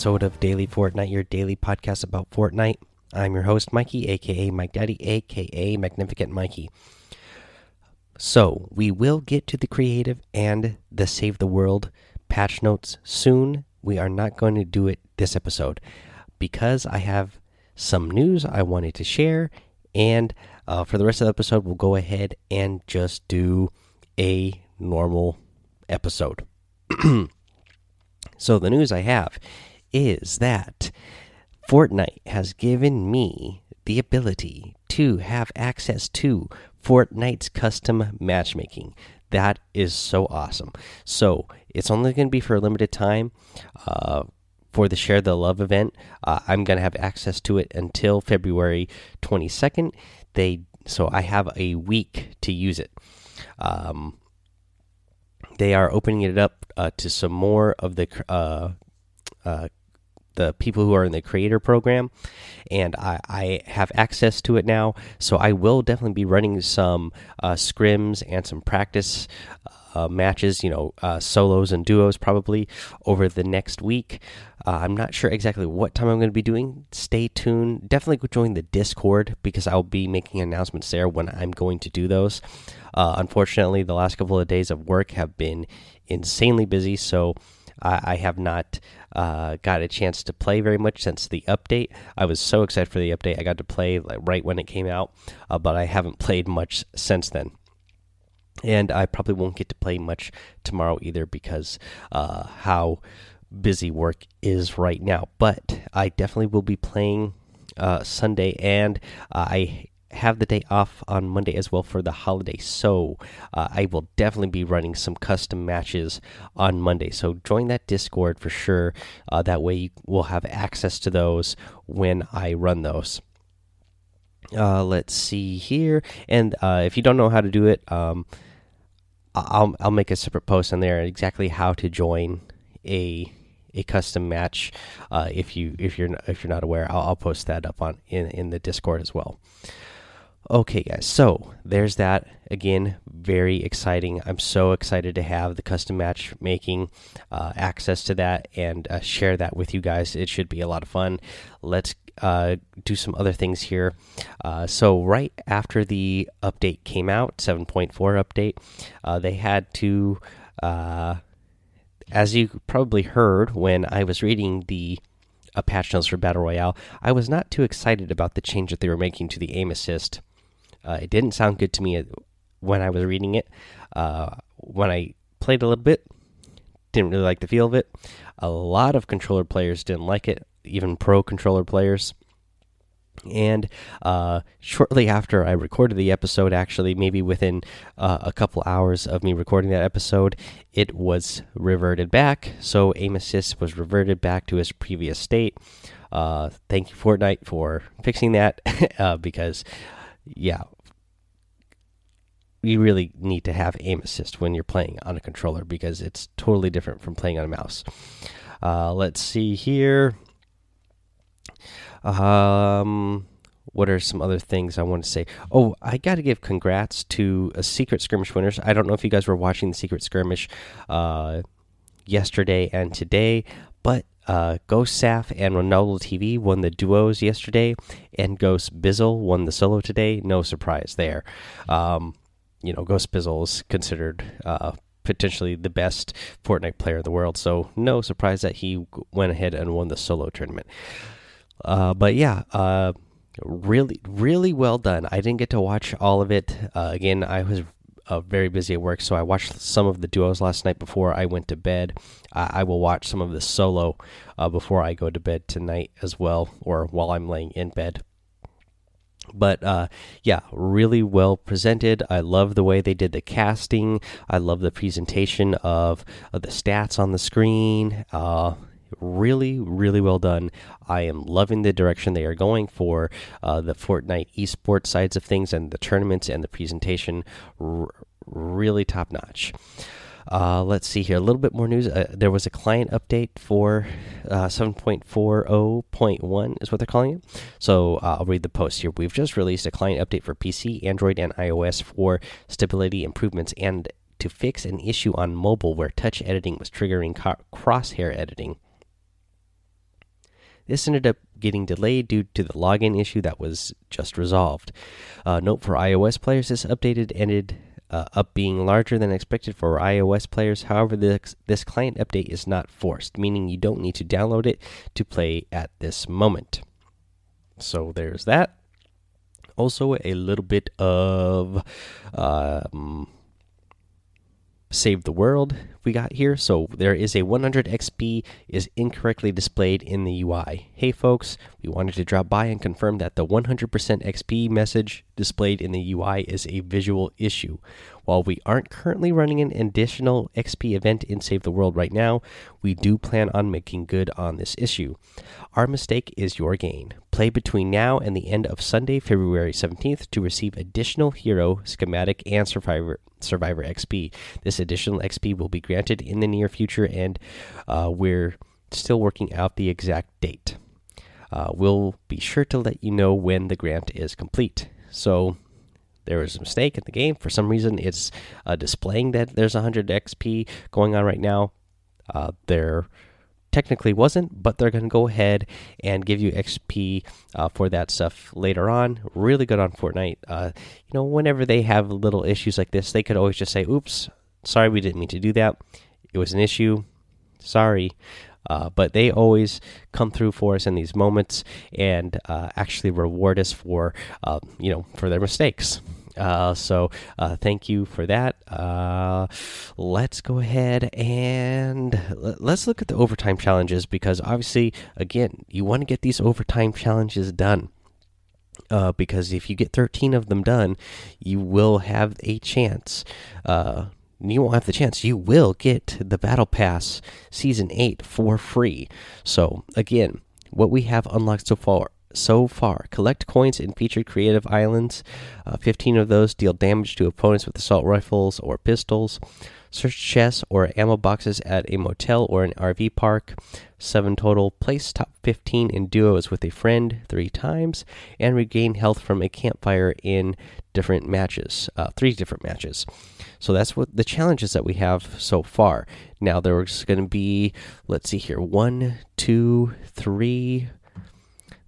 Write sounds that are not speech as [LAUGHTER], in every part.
episode of Daily Fortnite, your daily podcast about Fortnite. I'm your host, Mikey, aka Mike Daddy, aka Magnificent Mikey. So, we will get to the creative and the Save the World patch notes soon. We are not going to do it this episode because I have some news I wanted to share. And uh, for the rest of the episode, we'll go ahead and just do a normal episode. [CLEARS THROAT] so, the news I have is that Fortnite has given me the ability to have access to Fortnite's custom matchmaking. That is so awesome. So, it's only going to be for a limited time. Uh, for the Share the Love event. Uh, I'm going to have access to it until February 22nd. They so I have a week to use it. Um, they are opening it up uh, to some more of the uh, uh, the people who are in the creator program, and I, I, have access to it now. So I will definitely be running some uh, scrims and some practice uh, matches, you know, uh, solos and duos probably over the next week. Uh, I'm not sure exactly what time I'm going to be doing. Stay tuned. Definitely join the Discord because I'll be making announcements there when I'm going to do those. Uh, unfortunately, the last couple of days of work have been insanely busy, so I, I have not uh, got a chance to play very much since the update. I was so excited for the update. I got to play like, right when it came out, uh, but I haven't played much since then and I probably won't get to play much tomorrow either because uh, how busy work is right now. But I definitely will be playing uh, Sunday, and I have the day off on Monday as well for the holiday. So uh, I will definitely be running some custom matches on Monday. So join that Discord for sure. Uh, that way you will have access to those when I run those. Uh, let's see here, and uh, if you don't know how to do it, um, I'll I'll make a separate post on there exactly how to join a a custom match. Uh, if you if you're if you're not aware, I'll, I'll post that up on in in the Discord as well. Okay, guys, so there's that. Again, very exciting. I'm so excited to have the custom matchmaking uh, access to that and uh, share that with you guys. It should be a lot of fun. Let's uh, do some other things here. Uh, so, right after the update came out, 7.4 update, uh, they had to, uh, as you probably heard when I was reading the patch notes for Battle Royale, I was not too excited about the change that they were making to the aim assist uh, it didn't sound good to me when I was reading it. Uh, when I played a little bit, didn't really like the feel of it. A lot of controller players didn't like it, even pro controller players. And uh, shortly after I recorded the episode, actually, maybe within uh, a couple hours of me recording that episode, it was reverted back. So aim assist was reverted back to its previous state. Uh, thank you, Fortnite, for fixing that [LAUGHS] uh, because yeah, you really need to have aim assist when you're playing on a controller because it's totally different from playing on a mouse. Uh, let's see here. Um, what are some other things I want to say? Oh, I got to give congrats to a secret skirmish winners. I don't know if you guys were watching the secret skirmish uh, yesterday and today, but uh, Ghost Saf and Ronaldo TV won the duos yesterday, and Ghost Bizzle won the solo today. No surprise there. Um, you know, Ghost Bizzle is considered uh, potentially the best Fortnite player in the world, so no surprise that he went ahead and won the solo tournament. Uh, but yeah, uh, really, really well done. I didn't get to watch all of it. Uh, again, I was uh, very busy at work, so I watched some of the duos last night before I went to bed. Uh, I will watch some of the solo uh, before I go to bed tonight as well, or while I'm laying in bed. But uh, yeah, really well presented. I love the way they did the casting. I love the presentation of, of the stats on the screen. Really, really well done. I am loving the direction they are going for uh, the Fortnite esports sides of things and the tournaments and the presentation. R really top notch. Uh, let's see here. A little bit more news. Uh, there was a client update for uh, 7.40.1 is what they're calling it. So uh, I'll read the post here. We've just released a client update for PC, Android, and iOS for stability improvements and to fix an issue on mobile where touch editing was triggering crosshair editing. This ended up getting delayed due to the login issue that was just resolved. Uh, note for iOS players: this updated ended uh, up being larger than expected for iOS players. However, this, this client update is not forced, meaning you don't need to download it to play at this moment. So there's that. Also, a little bit of um, save the world we got here. So there is a 100 XP is incorrectly displayed in the UI. Hey folks, we wanted to drop by and confirm that the 100% XP message displayed in the UI is a visual issue. While we aren't currently running an additional XP event in Save the World right now, we do plan on making good on this issue. Our mistake is your gain. Play between now and the end of Sunday, February 17th to receive additional hero, schematic, and survivor survivor XP. This additional XP will be granted in the near future, and uh, we're still working out the exact date. Uh, we'll be sure to let you know when the grant is complete. So there was a mistake in the game. For some reason, it's uh, displaying that there's 100 XP going on right now. Uh, there technically wasn't, but they're going to go ahead and give you XP uh, for that stuff later on. Really good on Fortnite. Uh, you know, whenever they have little issues like this, they could always just say, "Oops, sorry, we didn't mean to do that. It was an issue. Sorry." Uh, but they always come through for us in these moments and uh, actually reward us for, uh, you know, for their mistakes. Uh, so uh, thank you for that. Uh, let's go ahead and let's look at the overtime challenges because obviously, again, you want to get these overtime challenges done. Uh, because if you get 13 of them done, you will have a chance. Uh, you won't have the chance. You will get the Battle Pass Season 8 for free. So, again, what we have unlocked so far so far. Collect coins in featured creative islands. Uh, 15 of those deal damage to opponents with assault rifles or pistols. Search chests or ammo boxes at a motel or an RV park. 7 total. Place top 15 in duos with a friend 3 times. And regain health from a campfire in different matches. Uh, 3 different matches. So that's what the challenges that we have so far. Now there's going to be, let's see here, one, two, three,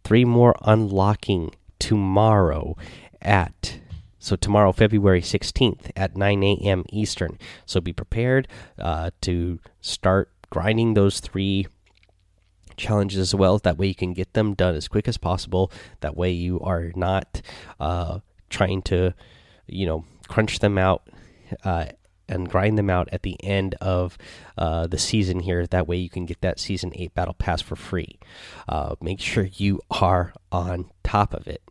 three more unlocking tomorrow at so tomorrow february 16th at 9 a.m eastern. So be prepared uh, to start grinding those three challenges as well. That way you can get them done as quick as possible. That way you are not uh, trying to you know crunch them out uh, and grind them out at the end of uh, the season here. That way, you can get that season eight battle pass for free. Uh, make sure you are on top of it.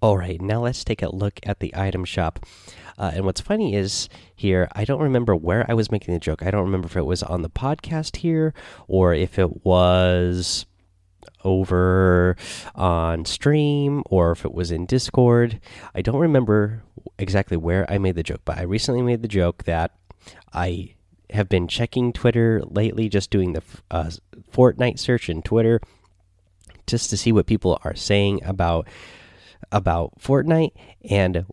All right, now let's take a look at the item shop. Uh, and what's funny is here, I don't remember where I was making the joke. I don't remember if it was on the podcast here or if it was over on stream or if it was in Discord. I don't remember exactly where I made the joke, but I recently made the joke that I have been checking Twitter lately, just doing the uh, Fortnite search in Twitter, just to see what people are saying about about Fortnite. And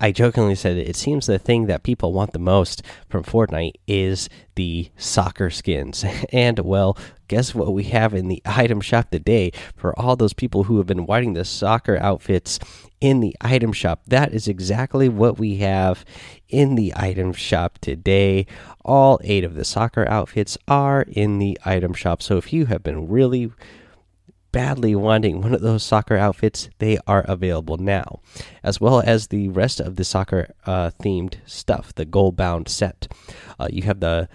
I jokingly said it seems the thing that people want the most from Fortnite is the soccer skins. [LAUGHS] And well, guess what we have in the item shop today for all those people who have been wanting the soccer outfits in the item shop? That is exactly what we have in the item shop today. All eight of the soccer outfits are in the item shop. So if you have been really badly wanting one of those soccer outfits, they are available now, as well as the rest of the soccer uh, themed stuff, the gold bound set. Uh, you have the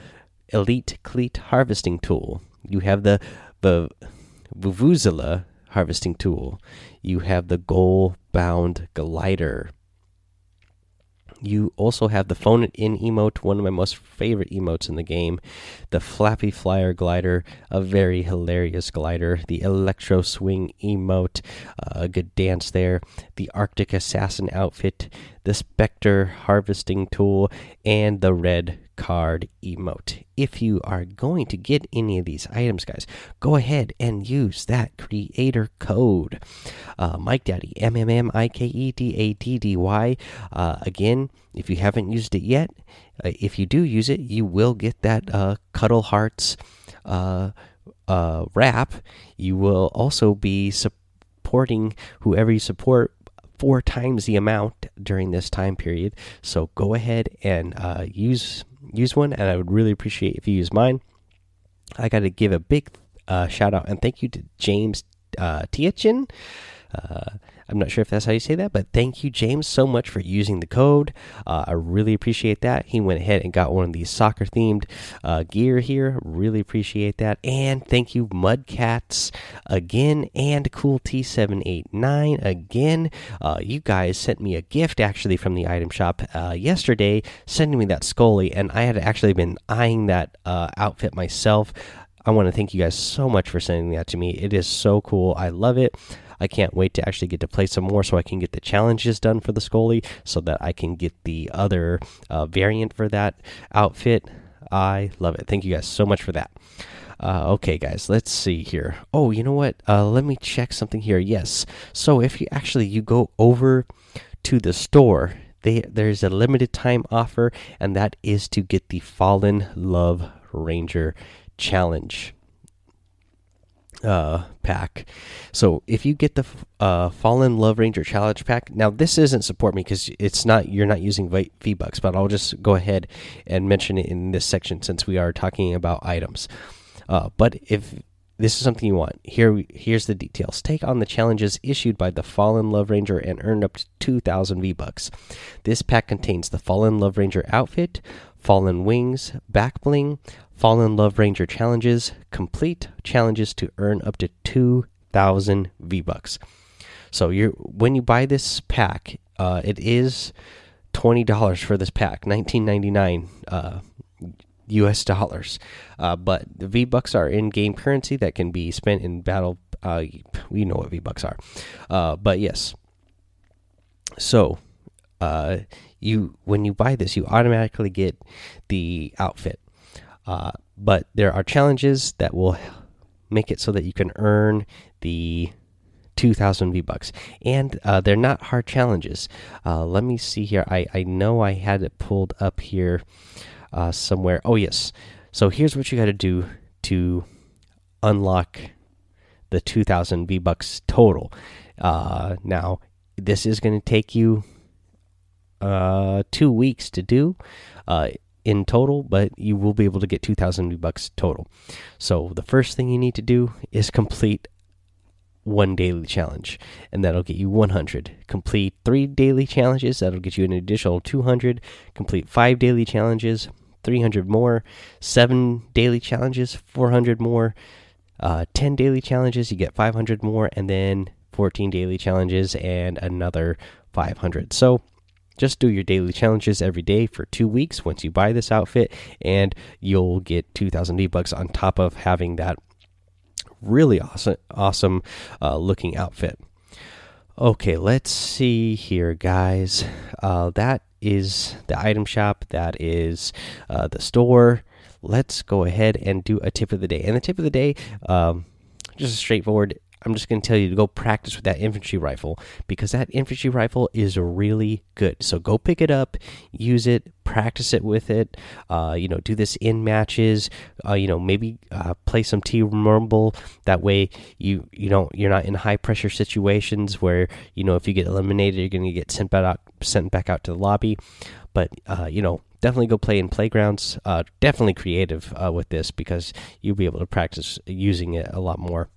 Elite Cleat Harvesting Tool, you have the the Vuvuzela Harvesting Tool, you have the gold bound glider. You also have the phone in emote, one of my most favorite emotes in the game. The Flappy Flyer glider, a very hilarious glider. The Electro Swing emote, uh, a good dance there. The Arctic Assassin outfit, the Spectre harvesting tool, and the red card emote. If you are going to get any of these items, guys, go ahead and use that creator code. Uh, Mike Daddy, M M M I K E D A D D Y. Uh, again, if you haven't used it yet, uh, if you do use it, you will get that uh, Cuddle Hearts uh, uh, wrap, you will also be supporting whoever you support four times the amount during this time period. So go ahead and uh, use use one, and I would really appreciate if you use mine. I got to give a big uh, shout out and thank you to James uh, Tiachin. Uh, I'm not sure if that's how you say that, but thank you, James, so much for using the code. Uh, I really appreciate that. He went ahead and got one of these soccer themed uh, gear here. Really appreciate that. And thank you, Mudcats, again, and Cool T789 again. Uh, you guys sent me a gift actually from the item shop uh, yesterday, sending me that Skully, and I had actually been eyeing that uh, outfit myself. I want to thank you guys so much for sending that to me. It is so cool. I love it. I can't wait to actually get to play some more so I can get the challenges done for the Skully so that I can get the other uh, variant for that outfit. I love it. Thank you guys so much for that. Uh, okay, guys, let's see here. Oh, you know what? Uh, let me check something here. Yes. So if you actually you go over to the store, they, there's a limited time offer, and that is to get the Fallen Love Ranger challenge uh, pack. So if you get the uh, Fallen Love Ranger Challenge pack, now this isn't support me because it's not you're not using V Bucks, but I'll just go ahead and mention it in this section since we are talking about items. Uh, but if this is something you want, here here's the details. Take on the challenges issued by the Fallen Love Ranger and earn up to 2,000 V Bucks. This pack contains the Fallen Love Ranger outfit, Fallen Wings, Back Bling, Fallen Love Ranger challenges, complete challenges to earn up to 2,000 V Bucks. So you when you buy this pack, uh, it is twenty dollars for this pack, nineteen ninety nine uh, U.S. dollars. Uh, but the V Bucks are in-game currency that can be spent in battle. Uh, we know what V Bucks are, uh, but yes. So, uh, you when you buy this, you automatically get the outfit. Uh, but there are challenges that will make it so that you can earn the 2000 V bucks, and uh, they're not hard challenges. Uh, let me see here. I I know I had it pulled up here uh, somewhere. Oh yes. So here's what you got to do to unlock the 2000 V bucks total. Uh, now this is going to take you uh, two weeks to do. In total, but you will be able to get 2000 V bucks total. So the first thing you need to do is complete one daily challenge, and that'll get you 100. Complete three daily challenges, that'll get you an additional 200. Complete five daily challenges, 300 more. Seven daily challenges, 400 more. Uh, 10 daily challenges, you get 500 more, and then 14 daily challenges and another 500. So just do your daily challenges every day for two weeks once you buy this outfit, and you'll get 2,000 V bucks on top of having that really awesome, awesome uh, looking outfit. Okay, let's see here, guys. Uh, that is the item shop. That is uh, the store. Let's go ahead and do a tip of the day. And the tip of the day, um, just a straightforward I'm just going to tell you to go practice with that infantry rifle because that infantry rifle is really good. So go pick it up, use it, practice it with it. Uh, you know, do this in matches. Uh, you know, maybe uh, play some team rumble. That way, you you don't you're not in high pressure situations where you know if you get eliminated, you're going to get sent back out sent back out to the lobby. But uh, you know, definitely go play in playgrounds. Uh, definitely creative uh, with this because you'll be able to practice using it a lot more.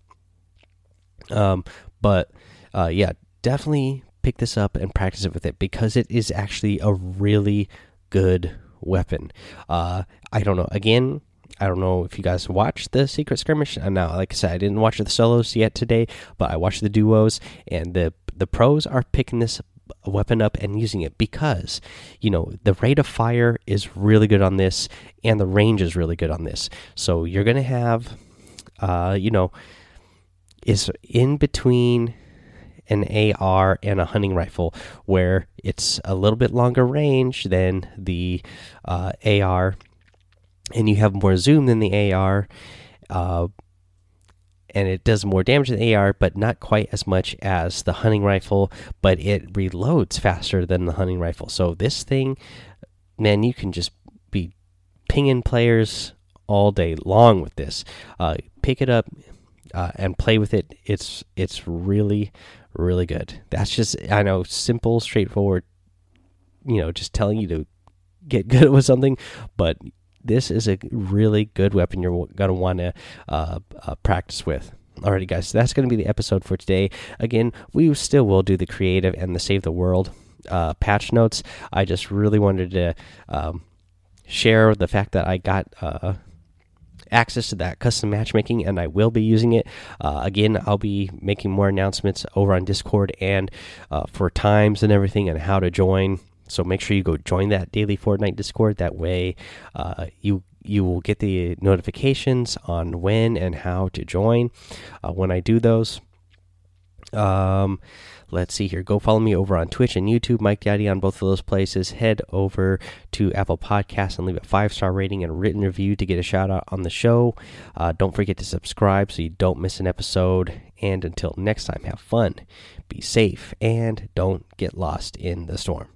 Um, but uh, yeah, definitely pick this up and practice it with it because it is actually a really good weapon. Uh, I don't know. Again, I don't know if you guys watched the Secret Skirmish. And now, like I said, I didn't watch the solos yet today, but I watched the duos, and the the pros are picking this weapon up and using it because you know the rate of fire is really good on this, and the range is really good on this. So you're gonna have, uh, you know is in between an AR and a hunting rifle, where it's a little bit longer range than the uh, AR, and you have more zoom than the AR, uh, and it does more damage than the AR, but not quite as much as the hunting rifle. But it reloads faster than the hunting rifle. So this thing, man, you can just be pinging players all day long with this. Uh, pick it up uh, and play with it. It's it's really really good. That's just I know simple, straightforward. You know, just telling you to get [LAUGHS] good with something, but this is a really good weapon you're gonna want to uh, uh, practice with. Alrighty, guys, so that's going to be the episode for today. Again, we still will do the creative and the save the world uh, patch notes. I just really wanted to um, share the fact that I got uh, access to that custom matchmaking and I will be using it. Uh, again, I'll be making more announcements over on Discord and uh, for times and everything and how to join. So make sure you go join that daily Fortnite Discord. That way, uh, you you will get the notifications on when and how to join uh, when I do those. Um, let's see here. Go follow me over on Twitch and YouTube, Mike Daddy on both of those places. Head over to Apple Podcasts and leave a five star rating and a written review to get a shout out on the show. Uh, don't forget to subscribe so you don't miss an episode. And until next time, have fun, be safe, and don't get lost in the storm.